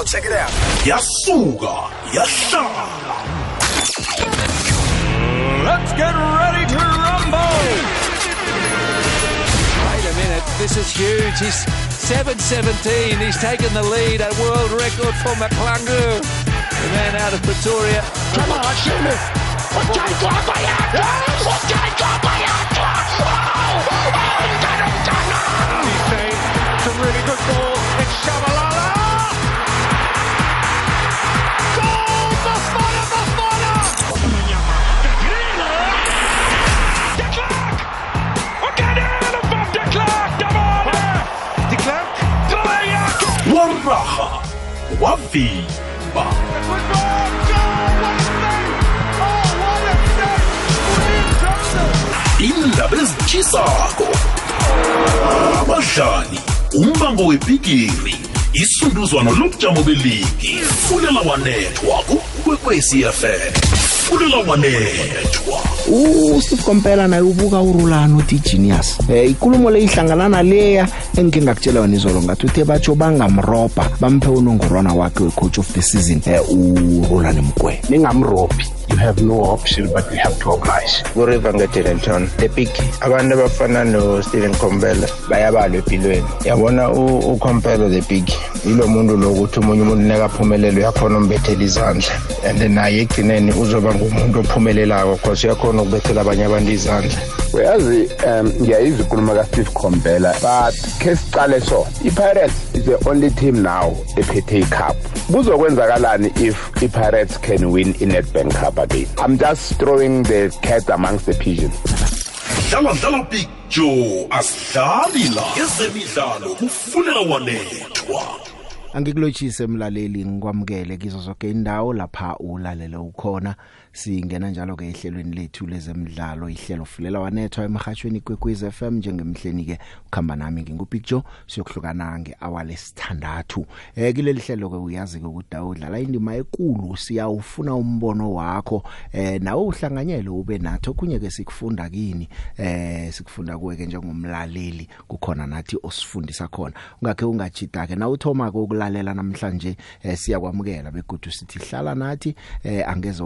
Yo, check it out. yasuka yahlala Let's get ready to rumble. Wait a minute, this is huge. He's 7.17. He's taken the lead, a world record for McClungu. The man out of Pretoria. It's a really good ball. Waraha wavimba indaba ezitshisako abadlali umbango webhigiri isunduzwano lobujamo beligi fulela wanethwa kukwekwecfm fulela wanethwa usteve kompela naye ubuka urulani uthi genius um ikulumo le ihlangana naleya engike ngakutshela yona izolo ngathi uthe batsho bangamrobha bamphe unongorwana wakhe we-coach of the season. Um urulani mgwe ningamrobhi you have no option but you have to oblige. Kuriver ngedenelton the big abantu abafana no-stephen combela bayabalwa empilweni. Yabona u- ucompela the big yilo muntu lokuthi omunye umuntu nekaphumelelo uyakhona umbethela izandla. And naye ekugcineni uzoba ngumuntu ophumelelako cause uyakhona ukubethela abanye abantu izandla. Uyazi um ngiyayizwa inkulumo kasteve combela but khe sicale so i-pirates is the only team now ephethe icup. Kuzokwenzakalani if i-pirates can win i-netbank cup again? I'm just throwing the cat amongst the pigeons. Dlala dlala big joe asidlali la. Ezemidlalo kufulela wanethwa. Angikulotshise mlaleli ngikwamukele kizo zonke indawo lapha ulalele ukhona. Singena njalo ke ehlelweni lethu lezemidlalo ihlelo fulela wanethwa emahashweni kwekwez FM njengemhleni ke ukhamba nami ngingubig Joe siyokuhlukana ngehour lesithandathu. Eh kileli hlelo ke uyazi ke ukuthi udlala indima enkulu siyawufuna umbono wakho. Eh nawe uhlanganyele ube nathi. Okunye ke sikufunda kini eh sikufunda kuwe ke njengomlaleli kukhona nathi osifundisa khona. Ungakhe ungajida ke na uthoma ukulalela namhlanje eh, siyakwamukela begodu sithi hlala nathi eh, angeze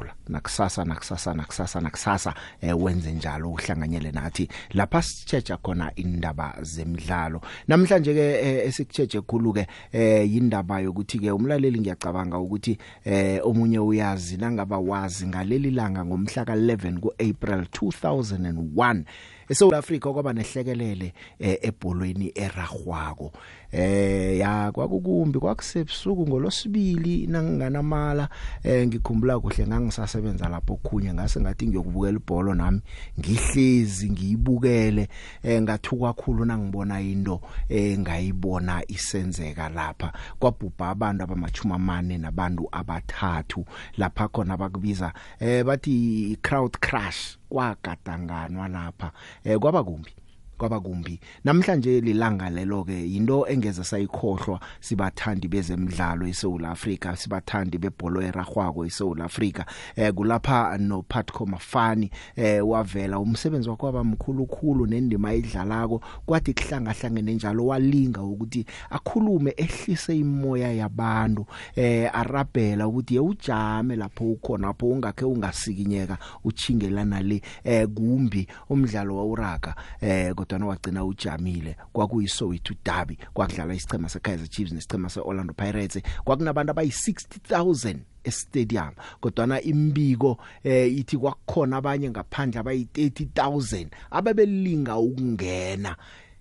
wazisola nakusasa nakusasa nakusasa nakusasa eh, wenze njalo uhlanganyele nathi. Lapha sichecha khona indaba zemidlalo. Namhlanje ke eh, esikucheche khulu ke eh, indaba yokuthi ke umlaleli ngiyacabanga ukuthi eh, omunye uyazi nangaba wazi ngaleli langa ngomhla ka11 kuApril 2001 eSouth Africa kwaba nehlekelele eh, ebholweni eragwako eh ya kwakukumbi kwakusebusuku ngolosibili nanginganamala. Eh ngikhumbula kuhle ngangisasebenza lapho khunye ngase ngathi ngiyokubukela ibhola nami. Ngihlezi ngiyibukele. Eh ngathuka kakhulu nangibona into eh ngayibona isenzeka lapha. Kwabhubha abantu abamachuma mane nabantu abathathu. Lapha khona bakubiza eh bathi crowd crush. Kwagadanganwa lapha. Eh kwaba kumbi. Kwaba kumbi. Namhlanje lilanga lelo ke into engeze sayikhohlwa sibathandi bezemidlalo eSouth Africa sibathandi bebhola eragwako eSouth Africa eh kulapha no Patco Mafani eh wavela. Umsebenzi wakhe waba mkhulu khulu nendima ayidlalako kwathi kuhlanga hlangene njalo walinga ukuthi akhulume ehlise imoya yabantu eh arabhela ukuthi ujame lapho ukhona lapho ungakhe ungasikinyeka uchingelana le eh kumbi umdlalo wawuraga eh kodwa wagcina ujamile. Kwakuyisowethu derby kwakudlala isicema seKaizer Chiefs nesicema seOrlando Pirates. Kwakunabantu abayi 60000 estadium kodwana imbiko eh ithi kwakukhona abanye ngaphandle abayi 30000 ababelinga ukungena.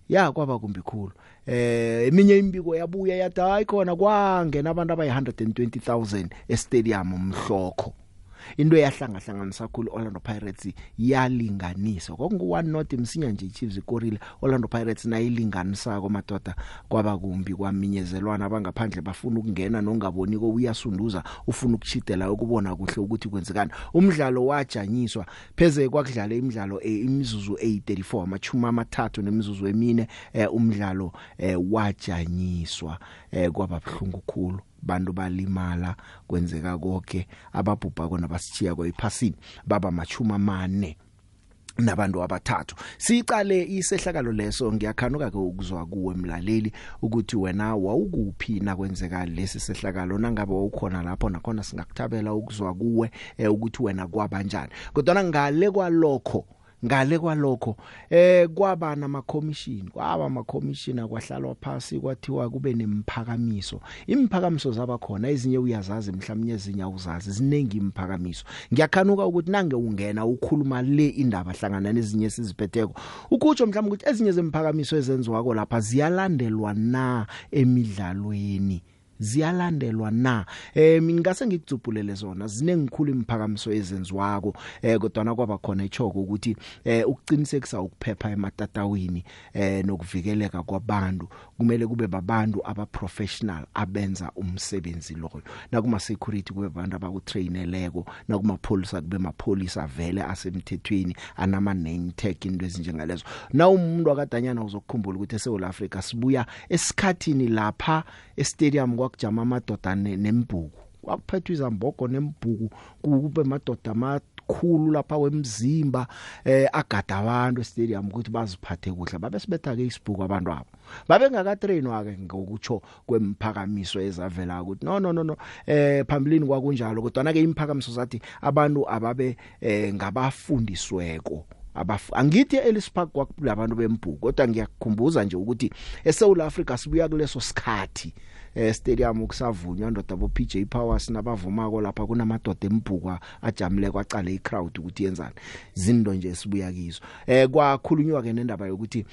Ya kwaba kumbi khulu. Eh eminye imbiko yabuya yathi hayi khona kwangena abantu abayi 120000 estadium umhlokho into eyahlanga hlanganisa kakhulu Orlando Pirates yalinganisa kwakungu 1 not msinya nje Chiefs ikorile. Orlando Pirates nayilinganisa komadoda kwaba kumbi kwaminyezelwana abangaphandle bafuna ukungena nongaboni ko uyasunduza ufuna ukuchidela ukubona kuhle ukuthi kwenzekani. Umdlalo wajanyiswa. Pheze kwakudlala imidlalo eh, imizuzu 834 amachuma amathathu nemizuzu emine eh, umdlalo eh, wajanyiswa eh, kwaba bhlungu khulu. Bantu balimala kwenzeka konke ababhubha kona basithiya kwayiphasini baba machuma mane nabantu abathathu. Sicale isehlakalo leso ngiyakhanuka ke ukuzwa kuwe emlaleli ukuthi wena wawukuphi na kwenzeka lesi sehlakalo nangabe wawukhona lapho nakhona singakuthabela ukuzwa kuwe eh, ukuthi wena kwabanjani kodwa ngale kwalokho ngale kwalokho eh kwaba nama commission kwaba ama commission kwahlalwa phansi kwathiwa kube nemphakamiso imphakamiso zaba khona ezinye uyazazi mhlawumnye ezinye awuzazi ziningi imphakamiso ngiyakhanuka ukuthi nange ungena ukhuluma le indaba hlangana nezinye siziphetheko ukutsho mhlawumbe ukuthi ezinye zemphakamiso ezenziwako lapha ziyalandelwa na emidlalweni? Ziyalandelwa na? Eh mina ngase ngikudzubhulele zona zinengikhulu imphakamiso ezenziwako eh kodwa na kwaba khona ichoko ukuthi eh ukuqinisekisa ukuphepha ematatawini eh nokuvikeleka kwabantu kumele kube babantu aba professional abenza umsebenzi loyo. Nakuma security kube abantu abakutraineleko nakuma police kube mapholisa vele asemthethweni anama name tag into ezinjengalezo. Na umuntu akadanyana uzokukhumbula ukuthi eSouth Africa sibuya esikhathini lapha e stadium kwakujama amadoda nembhuku kwakuphethwe izambogo nembhuku kube madoda amakhulu lapha wemzimba eh agada abantu estadium ukuthi baziphathe kuhle. Babe sibetha ke isibhuku abantu abo babe ngakatrainwa ke ngokutsho kwemphakamiso ezavela ukuthi no no no no eh phambilini kwakunjalo kodwa na ke imphakamiso zathi abantu ababe eh ngabafundisweko. Abafu angithi eLis Park kwakulabantu bembhuku kodwa ngiyakukhumbuza nje ukuthi eSouth Africa sibuya kuleso sikhathi. Eh stadium ukusavunywa ndoda bo PJ Powers nabavumako lapha kunamadoda embhukwa ajamile kwacala icrowd ukuthi yenzani. Zindo nje sibuya kizo. Eh kwakhulunywa ke nendaba yokuthi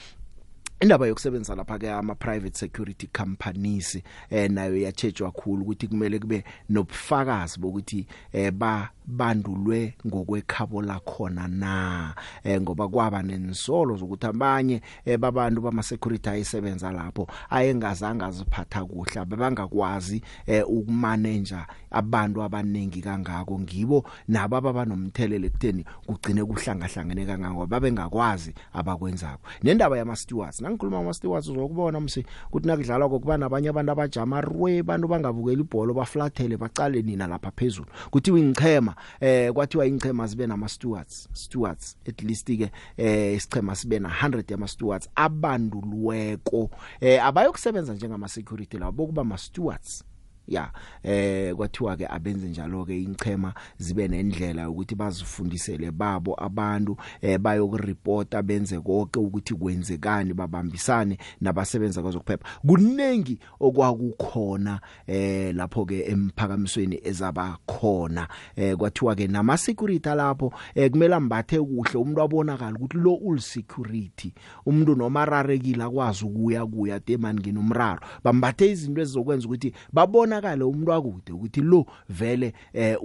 indaba yokusebenzisa lapha ke ama private security companies eh nayo yatshejwa kakhulu ukuthi kumele kube nobufakazi bokuthi eh ba bandulwe ngokwekhabo lakhona na? Eh ngoba kwaba nensolo zokuthi abanye eh, babantu bama security ayisebenza lapho ayengazange aziphatha kuhle abangakwazi eh, ukumanager abantu abanengi kangako. Ngibo nabo ababanomthelele kutheni kugcine kuhlangahlangene kangako babengakwazi abakwenzako. Nendaba yama stewards nangikhuluma ama stewards uzokubona msi ukuthi nakudlalwa kokuba nabanye abantu abajama rwe abantu bangabukeli ibhola baflathele bacale nina lapha phezulu. Kuthiwa ingchema eh kwathiwa ingchema sibe nama stewards stewards at least ke eh isichema sibe na 100 yama stewards abandulweko. Eh abayokusebenza njengama security labo bokuba ma stewards ya eh kwathiwa ke abenze njalo ke ingchema zibe nendlela ukuthi bazifundisele babo abantu eh bayokureporta benze konke ukuthi kwenzekani babambisane nabasebenza kwezokuphepha. Kunengi okwakukhona eh lapho ke emphakamisweni ezaba khona. Eh kwathiwa ke nama security lapho eh kumele ambathe kuhle umuntu abonakala ukuthi lo ul security umuntu noma rarekile akwazi ukuya kuya demani nginomraro bambathe izinto ezizokwenza ukuthi babona kubonakala umuntu akude ukuthi lo vele eh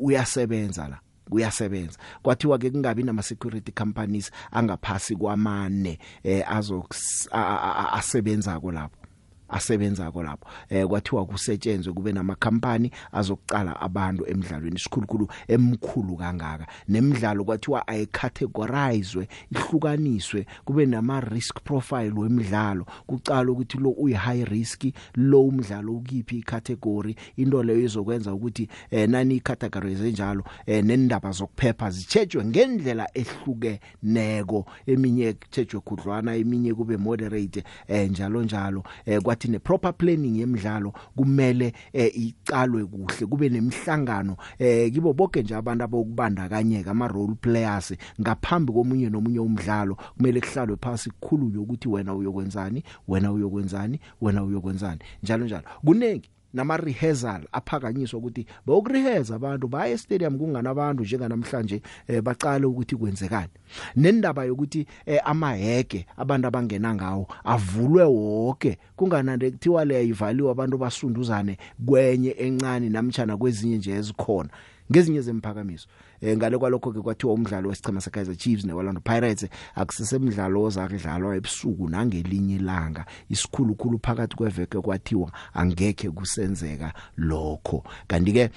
uyasebenza la kuyasebenza kwathiwa ke kungabi nama security companies angaphasi kwamane eh azokusebenza ko lapho. Asebenzako lapho. Eh kwathiwa kusetshenzwe kube namakhampani azokucala abantu emidlalweni isikhulukhulu emkhulu kangaka. Nemidlalo kwathiwa ayicategorizewe ihlukaniswe kube nama risk profile wemidlalo. Kucala ukuthi lo uyi high risk lo umdlalo ukiphi icategory. Into leyo izokwenza ukuthi eh nani icategorize njalo eh nendaba zokuphepha zitshejwe ngendlela ehlukeneko. Eminye kutshejwe khudlwana eminye kube moderate eh njalo njalo. Eh kwathi ne proper planning yemidlalo kumele eh, icalwe kuhle kube nemihlangano eh kibo bonke nje abantu abokubandakanyeka ama role players ngaphambi komunye nomunye umdlalo kumele kuhlalwe phansi kukhulunywe ukuthi wena uyokwenzani wena uyokwenzani wena uyokwenzani njalo njalo. Kunengi nama rehearsal aphakanyiswa ukuthi bokureheza abantu baye stadium kunganabantu njenga namhlanje eh, baqale ukuthi kwenzekani. Nendaba yokuthi eh, amaheke abantu abangena ngawo avulwe wonke kunganande kuthiwa le ivaliwe abantu basunduzane kwenye encane namtjana kwezinye nje ezikhona. Ngezinye zemphakamiso eh ngale kwalokho ke kwathiwa umdlalo wesichema seKaizer Chiefs neOrlando Pirates akusesemidlalo ozakudlalwa ebusuku nangelinye ilanga. Isikhulukhulu phakathi kweveke kwathiwa angeke kusenzeka lokho. Kanti ke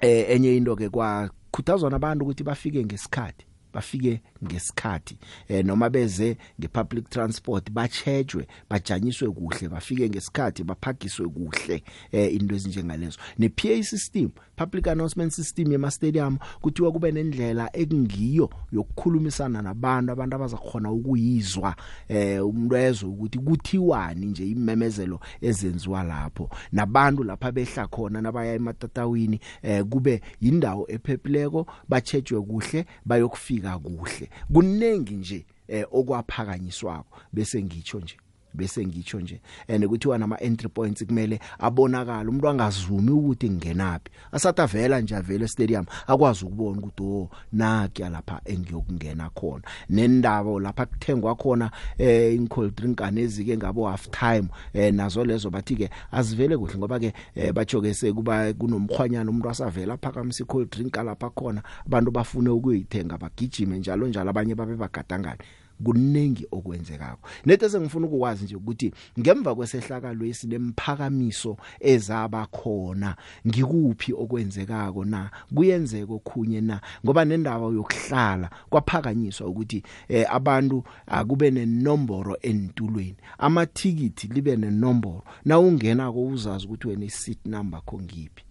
eh enye into ke kwa khuthazwa nabantu ukuthi bafike ngesikhathi. Bafike ngesikhathi. Eh noma beze ngepublic transport bachejwe bajanyiswe kuhle bafike ngesikhathi baphakiswe kuhle eh into ezinjengalezo. Ne PA system public announcement system yema stadium kuthiwa kube nendlela ekungiyo yokukhulumisana nabantu abantu abazakhona ukuyizwa eh umuntu ezwe ukuthi kuthiwani nje imemezelo ezenziwa lapho. Nabantu lapha behla khona nabaya ematatawini eh kube yindawo ephephileko bachejwe kuhle bayokufika kuhle kunengi nje eh okwaphakanyiswako bese ngitsho nje. Bese ngitsho nje. And kuthiwa nama entry points kumele abonakala umuntu angazumi ukuthi ngingenapi asatha vela nje avele stadium akwazi ukubona ukuthi oh nakya lapha engiyokungena khona. Nendaba lapha kuthengwa khona eh in cold drink anezike ngabo half time eh nazo lezo bathi ke azivele kuhle ngoba ke eh, bajoke sekuba kunomkhwanyana umuntu asavela phakamisa cold drink lapha khona abantu bafune ukuyithenga bagijime njalo njalo abanye babe bagadangana kunengi okwenzekako. Nethe sengifuna ukwazi nje ukuthi ngemva kwesehlakalo esinemphakamiso ezaba khona ngikuphi okwenzekako na? Kuyenzeka okhunye na? Ngoba nendaba yokuhlala kwaphakanyiswa ukuthi eh, abantu akube nenomboro entulweni. Amathikithi libe nenomboro. Na ungena ko uzazi ukuthi wena iseat number khongiphi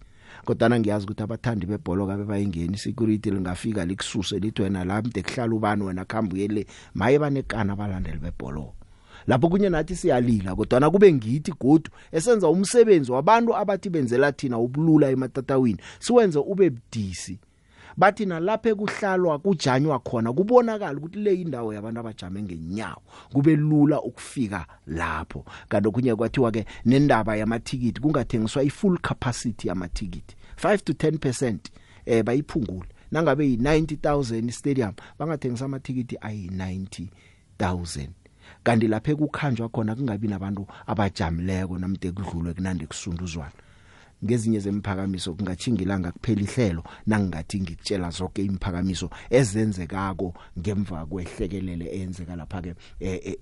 kodwa ngiyazi ukuthi abathandi bebholo kabe bayingeni security lingafika likususe lithi wena la mde kuhlala ubani wena khamba uyele maye banekana abalandeli bebholo. Lapho kunye nathi siyalila kodwa na kube ngithi godu esenza umsebenzi wabantu abathi benzela thina ubulula ematatawini siwenze ube budisi. Bathi nalapha ekuhlalwa kujanywa khona kubonakala ukuthi le indawo yabantu abajame ngenyawo kube lula ukufika lapho. Kanti okunye kwathiwa ke nendaba yamathikithi kungathengiswa ifull capacity yamathikithi. 5 to 10% eh bayiphungule. Nangabe yi90000 stadium bangathengisa amathikithi ayi 90000 kanti lapha ekukhanjwa khona kungabi nabantu abajamileko namde kudlulwe kunande kusunduzwana. Ngezinye zemphakamiso kungachingilanga kuphela ihlelo nangingathi ngikutshela zonke imphakamiso ezenzekako ngemva kwehlekelele eyenzeka lapha ke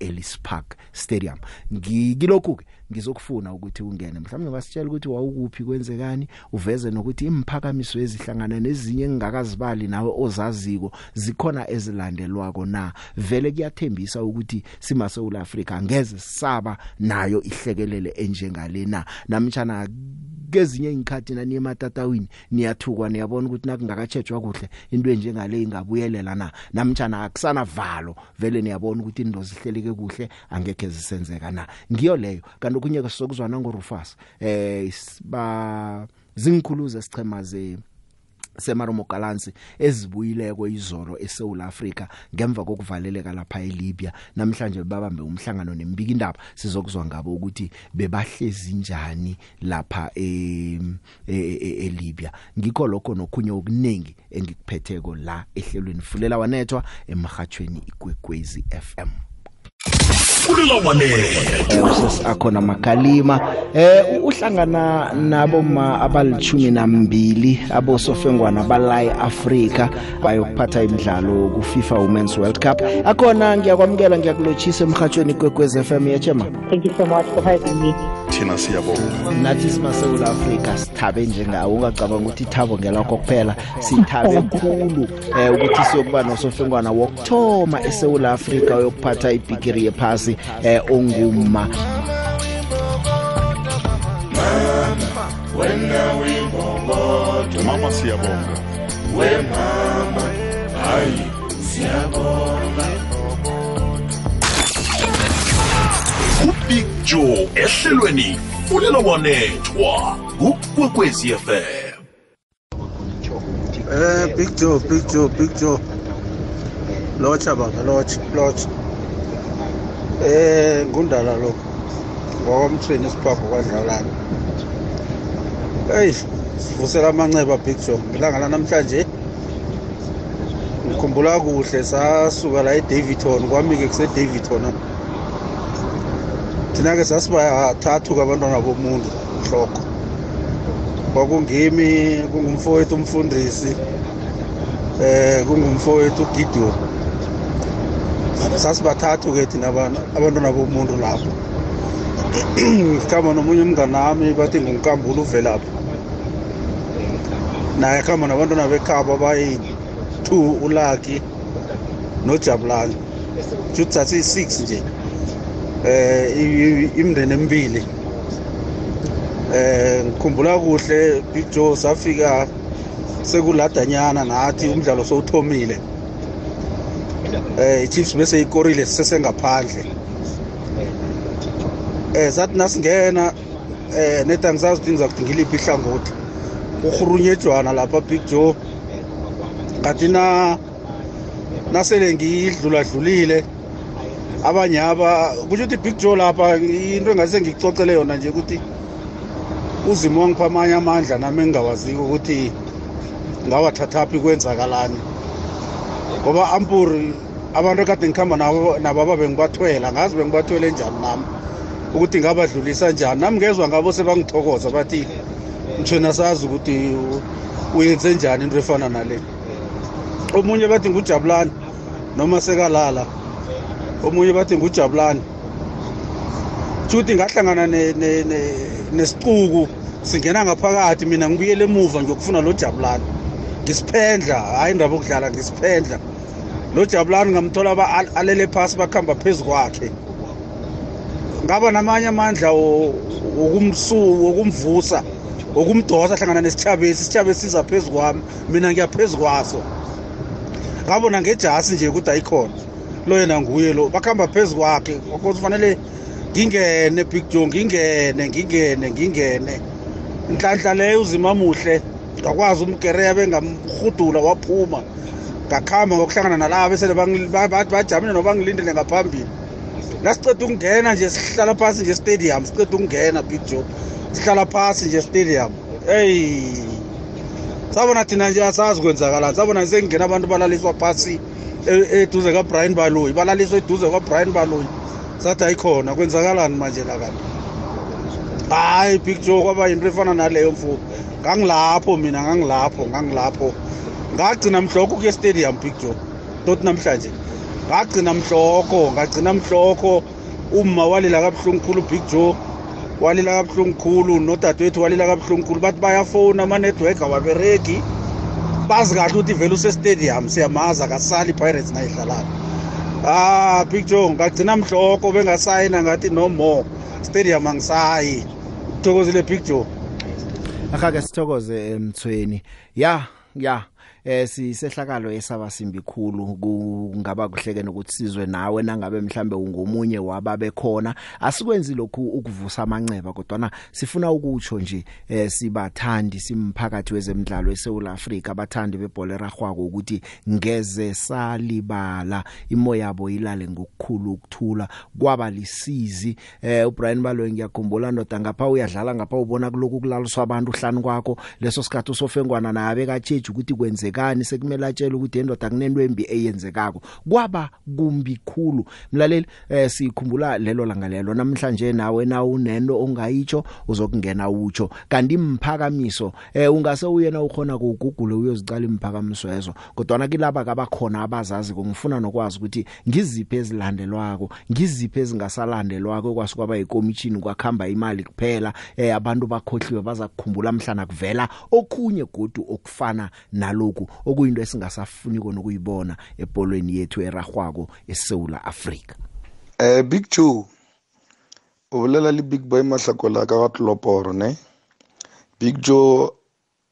Ellis Park Stadium. Ngikilokhu ke ngizokufuna ukuthi ungene. Mhlawumbe basitshela ukuthi wawukuphi kwenzekani uveze nokuthi imphakamiso ezihlangana nezinye engingakazibali nawe ozaziko zikhona ezilandelwako na? Vele kuyathembisa ukuthi sima South Africa ngeze saba nayo ihlekelele enjengalena. Namtjana kezinye ingikhathi nani ematatawini niyathukwa niyabona ukuthi nakungakatshejwa kuhle into enjengale ingabuyelela na? Namtjana akusana valo vele niyabona ukuthi into zihleleke kuhle angeke zisenzeka na? Ngiyo leyo. Kanti okunye sokuzwana ngorufas eh ba zingikhuluze sichema ze semaromo galansi ezibuyileko izolo eSouth Africa ngemva kokuvaleleka lapha eLibya. Namhlanje babambe umhlangano nembiki indaba sizokuzwa ngabo ukuthi bebahlezi njani lapha eLibya. Ngikho lokho nokhunye okuningi engikuphetheko la ehlelweni. Fulela wanethwa emhathweni igwegwezi FM fulela wanethwa akhona makalima. Eh uhlangana nabo ma abalithumi nambili abosofengwana balai Africa bayokuphatha imidlalo ku FIFA Women's World Cup. Akhona ngiyakwamukela ngiyakulochisa emhathweni kwekwez FM yachema Thank you so much for having me. Thina siyabonga. Nathi simasewula Africa sithabe njengawo ungacabanga ukuthi ithabo ngelakho kuphela sithabe kakhulu eh ukuthi siyokuba nosofengwana wokthoma eSouth Africa uyokuphatha ibigiri yephasi eh onguma mama siyabonga. Ubig joe ehlelweni fulela wanethwa kukwekwezi fm Eh Big Joe, Big Joe, Big Joe. Locha baba, locha, locha. Eh ngundala lo. Ngokwamthweni isiphapho kwadlalana. Hey, sivusela amanceba Big Joe. Ilanga la namhlanje ngikhumbula kuhle sasuka la eDavidton kwami ke kuse Davidton. Thina ke sasibathathu kabantwana bomuntu hloko. kwakungimi kungumfowethu umfundisi eh kungumfowethu uGideon sasibathathu ke thina abantwana bomuntu lapho sikhamba nomunye umngane nami bathi ngunkambula uvelaphi naye khamba nabantwana bekhaba bayi-two ulaki nojabulani futhi sasiyi-6 nje eh imndeni emibili. Eh ngikhumbula kuhle Big Joe safika sekuladanyana nathi umdlalo sowuthomile. Eh iChiefs bese ikorile sisengaphandle eh sathi nasingena eh neta ngisazi ukuthi ngizakuthi ngiliphi ihlangothi. Uhurunyejwana lapha Big Joe. Ngathi na nasele ngidlula dlulile abanye aba kusho ukuthi Big Joe lapha into engase ngikucocele yona nje ukuthi uzimo wangipha amanye amandla nami engingawaziko ukuthi ngawathathaphi kwenzakalani. Ngoba ampuri abantu ekade ngikhamba nabo nabo bengibathwela ngazi bengibathwele njani nami ukuthi ngabadlulisa njani. Nami ngezwa ngabo sebangithokoza bathi mthwena sazi ukuthi u- uyenze njani into efana nale. Omunye bathi ngujabulani noma sekalala. Omunye bathi ngujabulani futhi ngahlangana ne- ne- ne- nesicuku singena ngaphakathi mina ngibuyele emuva ngiyokufuna lo jabulani ngisiphendla hhayi indaba okudlala ngisiphendla. Lo jabulani ngamthola alele phasi bakuhamba phezu kwakhe. Ngaba namanye amandla wokumvusa wokumdosa hlangana nesithabesi isithabesi siza phezu kwami mina ngiya phezu kwaso. Ngabona ngejasi nje ukuthi ayikhona. Lo yena nguye lo bakuhamba phezu kwakhe. Kwakuthi kufanele ngingene big joe ngingene ngingene ngingene. Nhlanhla leyo uzima muhle ngakwazi umgereya bengamhudula waphuma. Ngakhamba ngokuhlangana nalaba besele bangi- ba- ba- bajamile noba ngilindele ngaphambili. Nasiceda ukungena nje sihlala phasi nje stadium siceda ukungena big joe. Sihlala phasi nje stadium eyi sabona thina nje asazi kwenzakalani sabona sengingena abantu balaliswa phasi. e- eduze kabrian baloyi balaliswa eduze kwabrian baloyi sathi ayikhona kwenzakalani manje la kanti hayi big joe kwaba yinto efana naleyo mfuko ngangilapho mina ngangilapho ngangilapho. Ngagcina mhlokho kuye stadium big joe. Tot namhlanje ngagcina mhlokho ngagcina mhlokho. Uma walila kabuhlungu khulu big joe. Walila kabuhlungu khulu nodadewethu walila kabuhlungu khulu. Bathi bayafona amanetwork awabereki bazi kahle ukuthi vele usestadium siyamazi akasali i-pirates nayidlalayo ah big joe ngagcina mhloko bengasayina ngathi no more. Stadium angisayi. Kuthokozile big joe. Akake sithokoze emthweni ya ya. Eh sisehlakalo esaba simbi khulu. Kungaba kuhleke nokuthi sizwe nawe nangabe mhlambe ungomunye wababe khona. Asikwenzi lokhu ukuvusa amanceba kodwa sifuna ukutsho nje eh sibathandi simphakathi wezemidlalo eSouth Africa abathandi bebhola eragwako ukuthi ngeze salibala imoya yabo ilale ngokukhulu ukuthula kwaba lisizi. Eh uBrian Baloyi ngiyakhumbula ndoda ngapha uyadlala ngapha ubona kuloku kulaliswa abantu hlanu kwakho. Leso sikhathi usofengwana naye bekatsheje ukuthi kwenzekani sekumele atshela ukuthi endoda kunento embi eyenzekako. Kwaba kumbi khulu. Mlaleli eh sikhumbula lelo langa lelo. Namhlanje nawe na unento ongayitsho uzokungena utsho. Kanti imphakamiso eh ungase uyena ukhona kugugule uyozicala imphakamiso ezo. Kodwa na kilaba kabakhona abazazi ngifuna nokwazi ukuthi ngiziphi ezilandelwako ngiziphi ezingasalandelwako kwase kwaba yikomishini kwakhamba imali kuphela eh abantu bakhohliwe baza kukhumbula mhlana kuvela. Okhunye godu okufana naloku okuyinto esingasafuni nokuyibona ebholweni yethu eragwako eSouth Africa Eh Big Joe o bolela le Big Boy Mahlakola ka Tloporo ne? Big Joe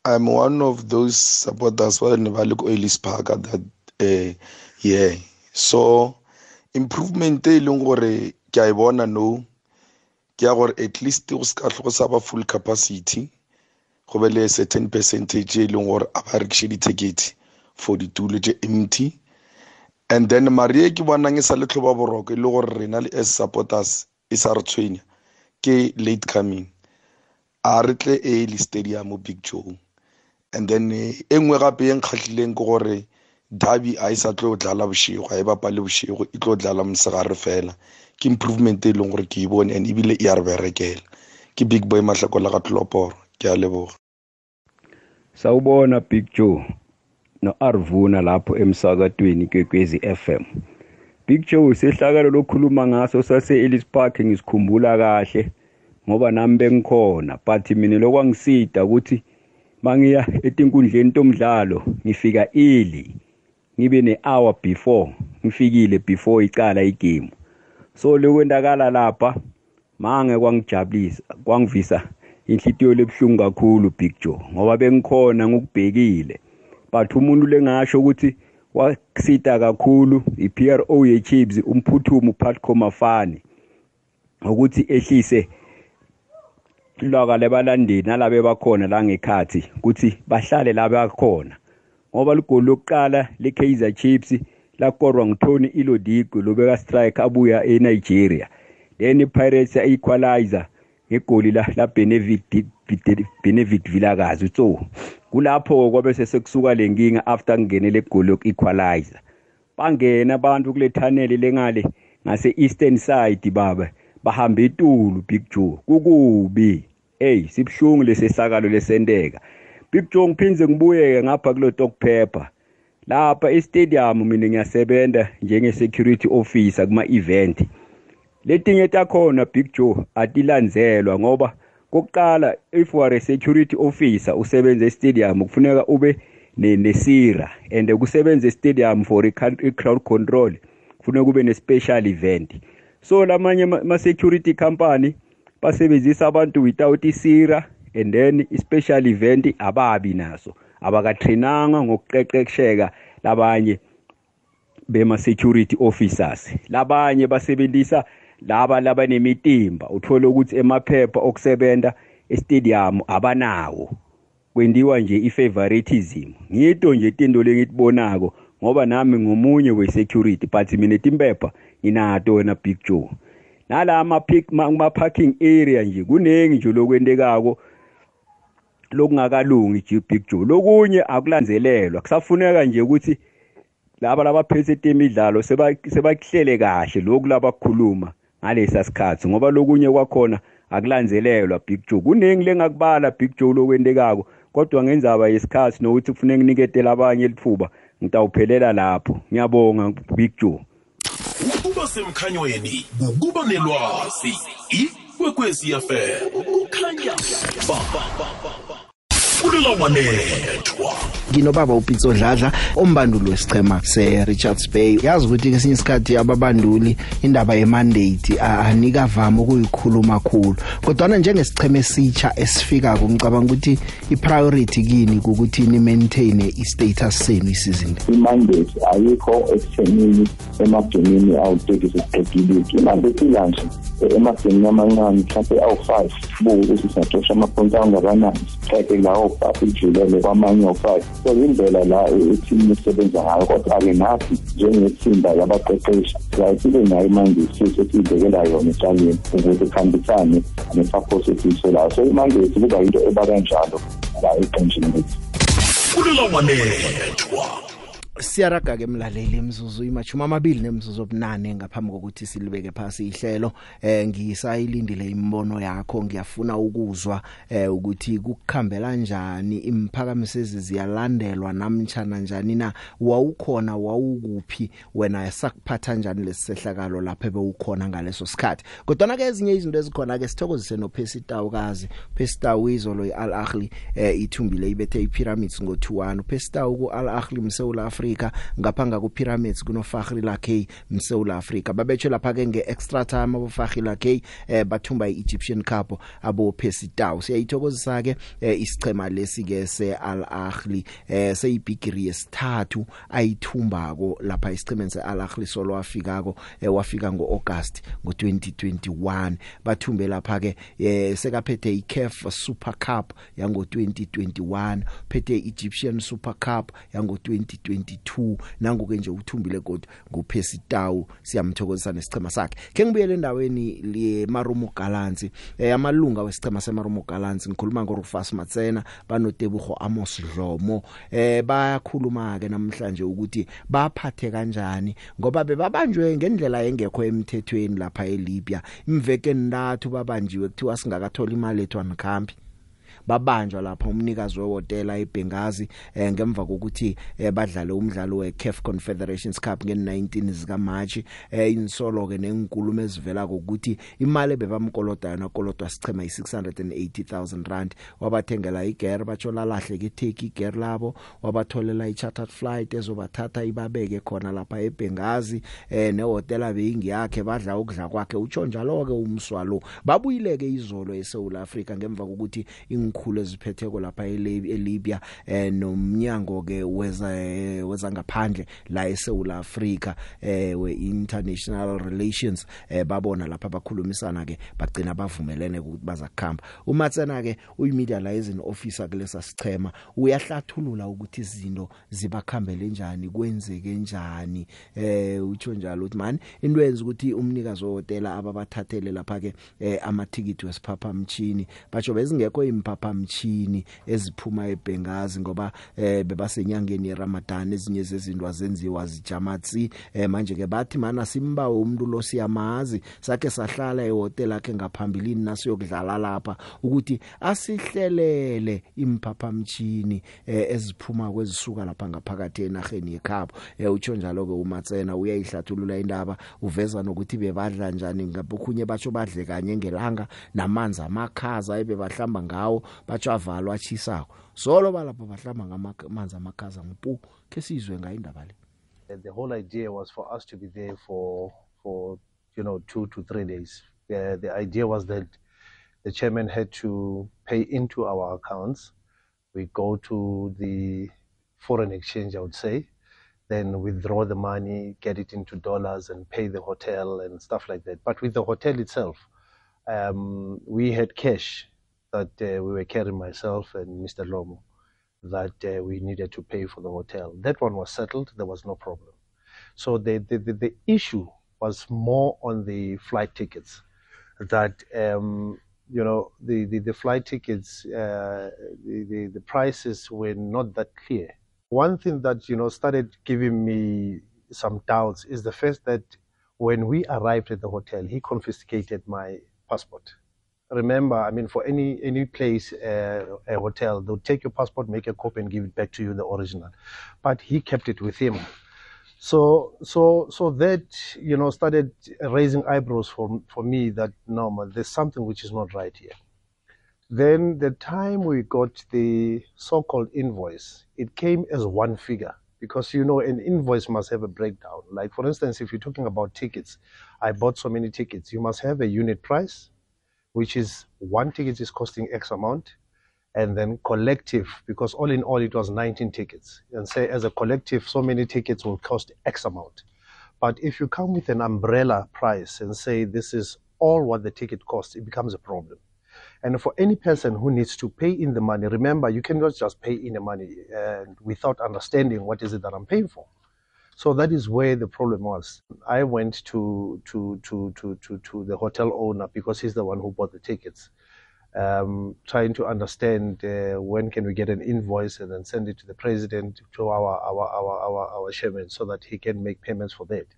I'm one of those supporters ba ne ba le ko Ellis Park at that eh yeah so improvement e leng gore ke a e bona no ke ya gore at least go ska tlhogo sa ba full capacity. Go be le certain percentage e leng gore a ba rekishe di-ticket for ditulo tše empty and then marie ke bonang e sa le tlhoba boroko e le gore rena le as supporters e sa re tshwenya ke late coming. A re tle early stadium big joe. And then e nngwe gape e nkgatlhileng ke gore derby a e sa tlo dlala bošego a e bapale bošego e tlo dlala mosegare fela. Ke improvement e leng gore ke e bone and ebile e a re berekela. Ke big boy mahlakola ga tloloporo ke a leboga. Sawubona Big Joe no Arvuna lapho emsakatweni kwekwezi FM. Big Joe sehlakalo lokhuluma ngaso sase Ellis Park ngisikhumbula kahle ngoba nami bengikhona but mina lokwangisida ukuthi mangiya etinkundleni tomdlalo ngifika early ngibe ne-hour before ngifikile before icala igame so lokwendakala lapha mange kwangijabulisa kwangivisa inhlitiyo lebhlungu kakhulu Big Joe ngoba bengikhona ngokubhekile. But umuntu lengasho ukuthi wasita kakhulu iPRO yeChiefs umphuthumo uPatco Mafani ukuthi ehlise lwaka lebalandeli nalabe bakhona la ngekhathi ukuthi bahlale la bakhona. Ngoba ligoli lokuqala leKaizer Chiefs lakorwa nguTony Ilodigo lobeka strike abuya eNigeria. Then iPirates equalizer ngegoli la la Benedict Benedict Vilakazi so kulapho kwabe sesekusuka lenkinga after kungenele egoli yokuequalizer bangena abantu kule tunnel lengale ngase eastern side baba bahamba etulu Big Joe. Kukubi. Hey sibhlungu lesesakalo lesenteka Big Joe ngiphinze ngibuyeke ngapha kulo Dog Pepper. Lapha e-stadium mina ngiyasebenza njenge security officer kuma event letinye takhona Big Joe atilandzelwa ngoba kokuqala if you are a security officer usebenza e-stadium kufuneka ube nesira. And kusebenza e-stadium for i-crowd control kufuneka kube ne-special event. So lamanye ma-security company basebenzisa abantu without isira and then i-special event ababi naso. Abakatrainanga ngokuqeqesheka labanye bema security officers. Labanye basebenzisa laba labanemitimba uthola ukuthi emaphepha okusebenza estadium abanawo. Kwendiwa nje ifavoritism. Ngito nje tinto lengitibonako ngoba nami ngomunye we-security but mina timpepha nginato wena big joe. Nala ama-parking area nje kuningi nje lokwendekako lokungakalungi nje big joe. Lokunye akulandzelelwa kusafuneka nje ukuthi laba labaphethe temidlalo sebakuhlele kahle lokhu labakhuluma ngalesa sikhathi ngoba lokunye kwakhona akulandzelelwa big joe. Kuningi lengakubala big joe lokwendekako kodwa ngendzaba yesikhathi nokuthi kufuneka nginiketela abanye lithuba ngitawuphelela lapho. Ngiyabonga big joe. Ukuba semkhanyweni ukuba nelwazi. Ikwekwezi fm kukhanya ba. Kulelawanethwa nginobaba upitso dladla ombanduli wesichema se-richards bay. Yazi ukuthi kesinye isikhathi ababanduli indaba ye-mandate anika vama ukuyikhuluma khulu. Kodwana njengesichema esitsha esifikako ngicabanga ukuthi i-priority kini ukuthi ni-maintain i-status senu isizini i-mandate ayikho ekuthenini emagemini awu-thirty sesiqedile i-mandate ilanje emagemini amancane mhlawumpe awu-five buke ukuthi singaxosha amaphoyinti angakanani. Siqede lawo five ijulele kwamanye o-five so indlela la ithimu isebenza ngayo kodwa-ke nathi njengethimba yabaqeqeshi siyaye sibe nayo imandate sethu esiyibekela yona etshaleni ukuze kuhambisane ne-support esiyisolayo so imandate kuba yinto eba kanjalo la eqenjini lethu. Kulelawanethwa siyaraga ke mlaleli imzuzu imachuma amabili nemzuzu obunane ngaphambi kokuthi silibeke phasi ihlelo. Eh ngisayilindile imbono yakho ngiyafuna ukuzwa eh ukuthi kukhambela kanjani imphakamisezi ziyalandelwa namtjana njani na? Wawukhona wawukuphi? Wena yasakuphatha njani lesisehlakalo lapha bewukhona ngaleso sikhathi? Kodwa ke ezinye izinto ezikhona ke sithokozise no Pesitaw kazi Pesitaw izolo iAl Ahly eh ithumbile ibethe iPyramids ngo2-1 Pesitaw ku Al Ahly mseula Africa ngaphanga ku Pyramids kuno Fakhri Lakay mseula Africa babetshe lapha ke ngeextra time abo Fakhri Lakay eh bathumba iEgyptian Cup abo Pesitaw siyayithokozisa ke eh, isichema lesi ke seAl Ahly eh seyibigiri yesithathu ayithumbako lapha isichemeni seAl Ahly solo wafikako eh, wafika ngoAugust ngo2021 bathumbe lapha ke eh, sekaphethe iCAF Super Cup yango 2021 phethe Egyptian Super Cup yango 2022 nangoke nje uthumbile kodwa nguPesitaw siyamthokozisa nesichema sakhe. Ke ngibuyele endaweni le Marumo Gallants eh, amalunga wesichema seMarumo Gallants ngikhuluma ngoRufus Matsena banotebugo Amos Dlomo. Eh bayakhuluma ke namhlanje ukuthi baphathe kanjani ngoba bebabanjwe ngendlela engekho emthethweni lapha eLibya. Imveke ntathu babanjiwe kuthiwa singakathola imali ethwa nikhambi babanjwa lapha umnikazi wehotela eBengazi eh, ngemva kokuthi eh, badlale umdlalo weCAF Confederations Cup nge19 zika March eh, insolo ke nenkulumo ezivela ukuthi imali bebamkoloda yona kolodwa sichema i680000 rand. Wabathengela igere batshola lahle ke take igere labo wabatholela i-chartered flight ezobathatha ibabeke khona lapha eBengazi eh nehotela beyingiyakhe badla ukudla kwakhe utsho njalo ke umswalo. Babuyileke izolo eSouth Africa ngemva kokuthi ingikhulu eziphetheko lapha eLibya eh nomnyango ke weza weza ngaphandle la eSouth Africa eh we international relations eh babona lapha bakhulumisana ke bagcina bavumelene ukuthi bazakukhamba. uMatsena ke uyimedia liaison officer kulesa sichema uyahlathulula ukuthi izinto zibakhambele njani kwenzeke njani? Eh utsho njalo uthi man into yenza ukuthi umnikazi wehotela ababathathele lapha ke eh, amathikiti wesiphaphamtchini batsho bezingekho imphaphamtchini eziphuma eBengazi ngoba eh, bebasenyangeni yeRamadan ezinye zezinto azenziwa zijamatsi. Eh, manje ke bathi mana simbawe umuntu lo siyamazi. Sakhe sahlala ehotel yakhe ngaphambilini nasiyokudlala lapha ukuthi asihlelele imphaphamtchini eh, eziphuma kwezisuka lapha ngaphakathi enaheni yekhabo. Eh, utsho njalo ke uMatsena uyayihlathulula indaba uveza nokuthi bebadla njani. Ngabukhunye batsho badle kanye ngelanga namanzi amakhaza ebebahlamba ngawo. Batsho avalwa achisako solo balapha bahlamba ngamanzi amakhaza ngipu ke sizwe ngayo indaba le. The whole idea was for us to be there for for you know 2 to 3 days. Uh, the idea was that the chairman had to pay into our accounts. We go to the foreign exchange i would say then withdraw the money, get it into dollars and pay the hotel and stuff like that. But with the hotel itself, um, we had cash. That uh, we were carrying myself and Mr. Lomo that uh, we needed to pay for the hotel. That one was settled. There was no problem. So the, the, the, the issue was more on the flight tickets that, um, you know, the, the, the flight tickets, uh, the, the, the prices were not that clear one thing that you know started giving me some doubts is the fact that when we arrived at the hotel, he confiscated my passport. Remember, I mean, for any any place, uh, a hotel, they'll take your passport, make a copy, and give it back to you, the original. But he kept it with him. So, so, so that you know started raising eyebrows for for me that no, there's something which is not right here. Then the time we got the so-called invoice, it came as one figure because you know an invoice must have a breakdown. Like for instance, if you're talking about tickets, I bought so many tickets. You must have a unit price, which is one ticket is costing X amount, and then collective because all in all it was 19 tickets. And say as a collective, so many tickets will cost X amount. But if you come with an umbrella price and say this is all what the ticket costs, it becomes a problem. And for any person who needs to pay in the money, remember, you cannot just pay in the money uh, without understanding what is it that I'm paying for. So that is where the problem was. I went to to to to to, to the hotel owner because he's the one who bought the tickets, um, trying to understand uh, when can we get an invoice and then send it to the president to our our our our, our chairman so that he can make payments for that.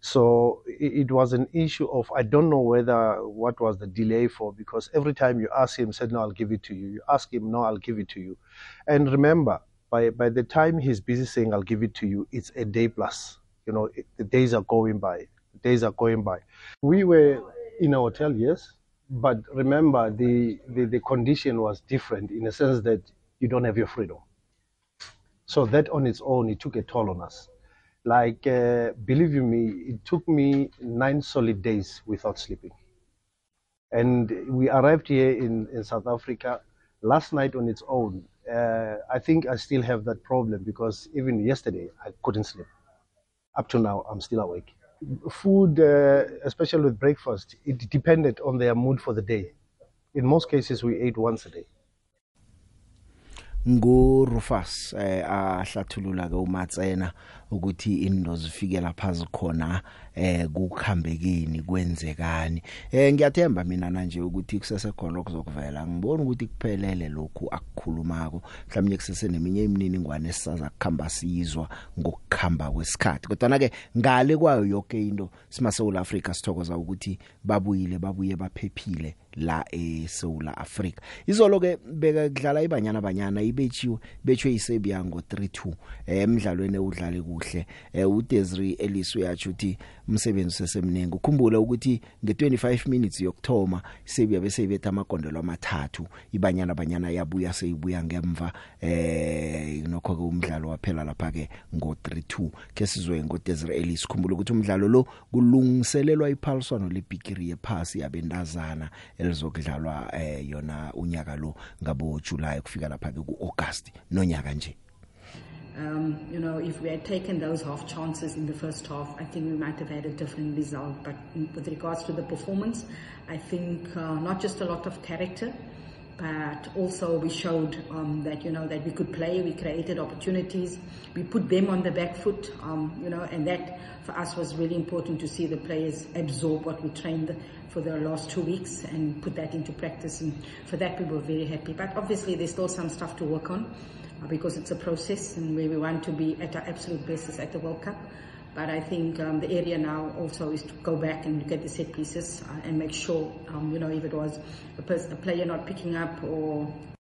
So it, it, was an issue of I don't know whether what was the delay for because every time you ask him, said no, I'll give it to you. You ask him, no, I'll give it to you. And remember, by by the time he's busy saying I'll give it to you, it's a day plus. You know, it, the days are going by. The days are going by. We were in a hotel, yes, but remember the, the the condition was different in a sense that you don't have your freedom. So that on its own, it took a toll on us. Like, uh, believe you me, it took me nine solid days without sleeping. And we arrived here in, in South Africa last night on its own. Uh, I think I still have that problem because even yesterday I couldn't sleep. Up to now, I'm still awake. Food, uh, especially with breakfast, it depended on their mood for the day. In most cases, we ate once a day. Ngurufus eh ahlathulula ke uMatsena ukuthi into zifike lapha zikhona eh kukhambekini kwenzekani. Eh ngiyathemba mina nanje ukuthi kusese khona okuzokuvela. Ngibona ukuthi kuphelele lokhu akukhulumako. Mhlawumnye kusese neminye imininingwane esisaza kukhamba sizwa ngokukhamba kwesikhathi. Kodwa na ke ngale kwayo yonke into sima South Africa sithokoza ukuthi babuyile babuye baphephile. La eSouth Africa izolo ke beka kudlala ibanyana banyana ibechiwe bechwe iSerbia ngo 3-2 emidlalweni udlale kuhle. uDesiree Ellis uyathi uthi umsebenzi sesemningi ukhumbule ukuthi nge25 minutes yokthoma Serbia bese ibetha amagondelo amathathu. Ibanyana banyana yabuya seyibuya ngemva eh nokho ke umdlalo waphela lapha ke ngo 3-2 ke sizwe ngoDesiree Ellis khumbula ukuthi umdlalo lo kulungiselelwa iphaliswano lebigiri yephasi yabendazana elizokudlalwa eh yona unyaka lo ngabo July kufika lapha ke kuAugust nonyaka nje Um, you know, if we had taken those half chances in the first half, I think we might have had a different result. But in, with regards to the performance, I think uh, not just a lot of character, but also we showed um, that you know that we could play. We created opportunities. We put them on the back foot. Um, you know, and that for us was really important to see the players absorb what we trained for the last two weeks and put that into practice. And for that, we were very happy. But obviously, there's still some stuff to work on uh, because it's a process, and where we want to be at our absolute best at the World Cup. But I think um, the area now also is to go back and look at the set pieces uh, and make sure, um, you know, if it was a, pers- a player not picking up or.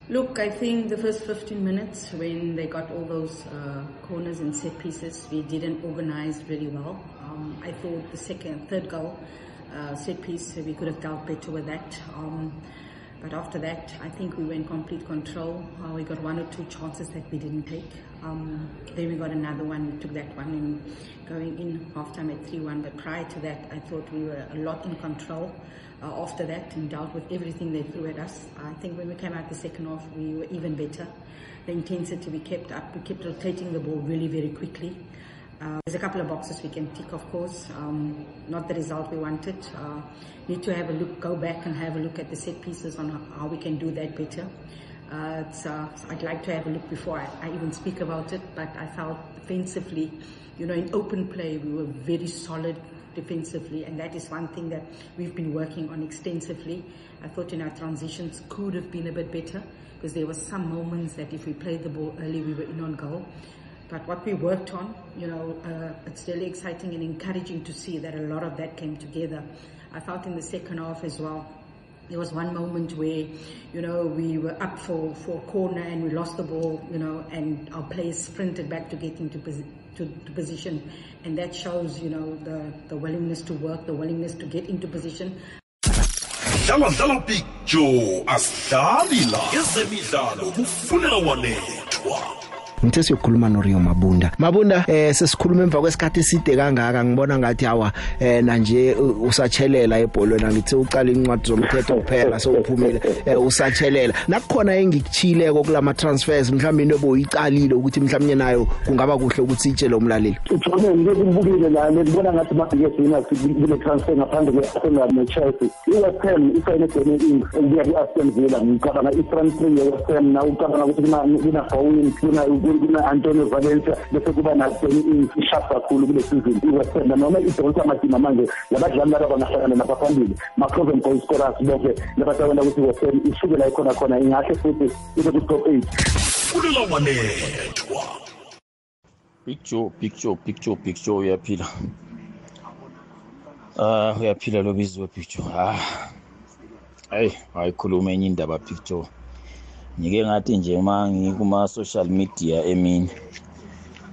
Look, I think the first 15 minutes when they got all those uh, corners and set pieces, we didn't organize really well. Um, I thought the second, third goal, uh, set piece, we could have dealt better with that. Um, but after that, I think we were in complete control. Uh, we got one or two chances that we didn't take. Um, then we got another one. We took that one and going in halftime at 3-1. But prior to that, I thought we were a lot in control. Uh, after that, and dealt with everything they threw at us. I think when we came out the second half, we were even better. The intensity we kept up. We kept rotating the ball really, very quickly. Uh, there's a couple of boxes we can tick, of course. Um, not the result we wanted. Uh, need to have a look, go back and have a look at the set pieces on how, we can do that better. Uh, it's, uh, I'd like to have a look before I, I even speak about it, but I felt defensively, you know, in open play, we were very solid defensively, and that is one thing that we've been working on extensively. I thought in our transitions could have been a bit better because there were some moments that if we played the ball early, we were in on goal. But what we worked on, you know, uh, it's really exciting and encouraging to see that a lot of that came together. I felt in the second half as well. There was one moment where, you know, we were up for, for a corner and we lost the ball, you know, and our players sprinted back to get into posi- to, to position. And that shows, you know, the, the willingness to work, the willingness to get into position. dlala dlala big joe asidlali la ezemidlalo kufuneka wanethwa ngithe siyokhuluma noRio Mabunda. Mabunda eh sesikhuluma emva kwesikhathi eside kangaka. Ngibona ngathi hawa eh nanje u- usatshelela ebholweni. Ngithi uqala incwadi zomthetho kuphela sowuphumile eh, usatshelela. Nakukhona engikuchileko kulama transfers mhlawumbe into boyicalile ukuthi mhlawumnye nayo kungaba kuhle ukuthi itshele umlaleli Ujone ngike ngibukile la ngibona ngathi mabhike sina kule transfer ngaphandle kwe Arsenal no Chelsea. iWest Ham isayine Danny Ings ukuya ku-Aston Villa. Ngicabanga i-front three ye-West Ham na ucabanga ukuthi kuna kuna Bowen kuna kuna Antonio Valencia bese kuba na Danny Ings isharp kakhulu kule season i-West Ham noma idonsa amadima manje labadlali laba bangahlangana napha phambili ma-proven goal scorers bonke labatabona ukuthi i-West Ham isuke la ikhona khona ingahle futhi ibe ku-top eight kulela wanethwa Big Joe, Big Joe, Big Joe, Big Joe uyaphila. Ah, uyaphila lo biziwe Big Joe. Ah. Hey, ayikhuluma enye indaba Big Joe. Ngike ngathi nje uma ngikuma social media emini